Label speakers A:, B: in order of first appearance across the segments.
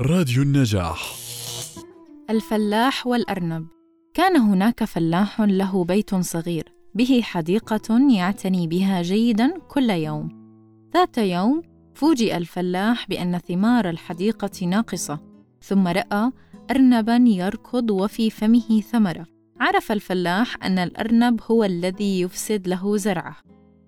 A: راديو النجاح.
B: الفلاح والأرنب. كان هناك فلاح له بيت صغير. به حديقة يعتني بها جيدا كل يوم. ذات يوم فوجئ الفلاح بأن ثمار الحديقة ناقصة. ثم رأى أرنبا يركض وفي فمه ثمرة. عرف الفلاح أن الأرنب هو الذي يفسد له زرعه.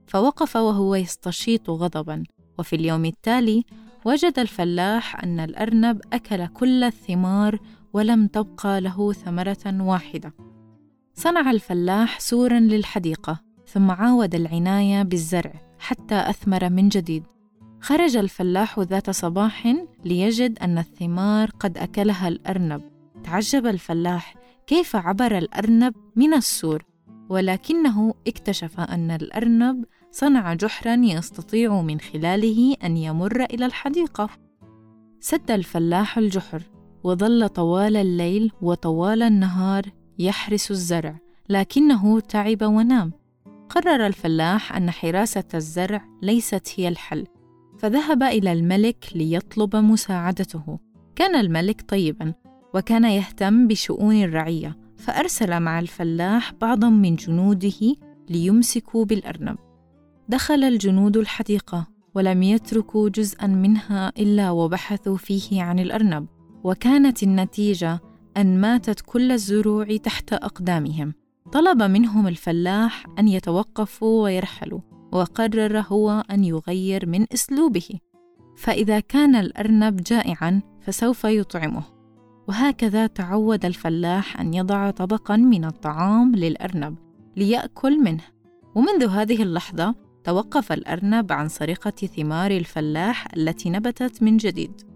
B: فوقف وهو يستشيط غضبا. وفي اليوم التالي وجد الفلاح أن الأرنب أكل كل الثمار ولم تبقى له ثمرة واحدة. صنع الفلاح سورا للحديقة، ثم عاود العناية بالزرع حتى أثمر من جديد. خرج الفلاح ذات صباح ليجد أن الثمار قد أكلها الأرنب. تعجب الفلاح كيف عبر الأرنب من السور، ولكنه اكتشف أن الأرنب صنع جحرا يستطيع من خلاله أن يمر إلى الحديقة. سد الفلاح الجحر وظل طوال الليل وطوال النهار يحرس الزرع لكنه تعب ونام. قرر الفلاح أن حراسة الزرع ليست هي الحل فذهب إلى الملك ليطلب مساعدته. كان الملك طيبا وكان يهتم بشؤون الرعية فأرسل مع الفلاح بعضا من جنوده ليمسكوا بالأرنب. دخل الجنود الحديقة ولم يتركوا جزءا منها إلا وبحثوا فيه عن الأرنب وكانت النتيجة أن ماتت كل الزروع تحت أقدامهم. طلب منهم الفلاح أن يتوقفوا ويرحلوا وقرر هو أن يغير من أسلوبه. فإذا كان الأرنب جائعا فسوف يطعمه. وهكذا تعود الفلاح أن يضع طبقا من الطعام للأرنب ليأكل منه. ومنذ هذه اللحظة توقف الأرنب عن سرقة ثمار الفلاح التي نبتت من جديد.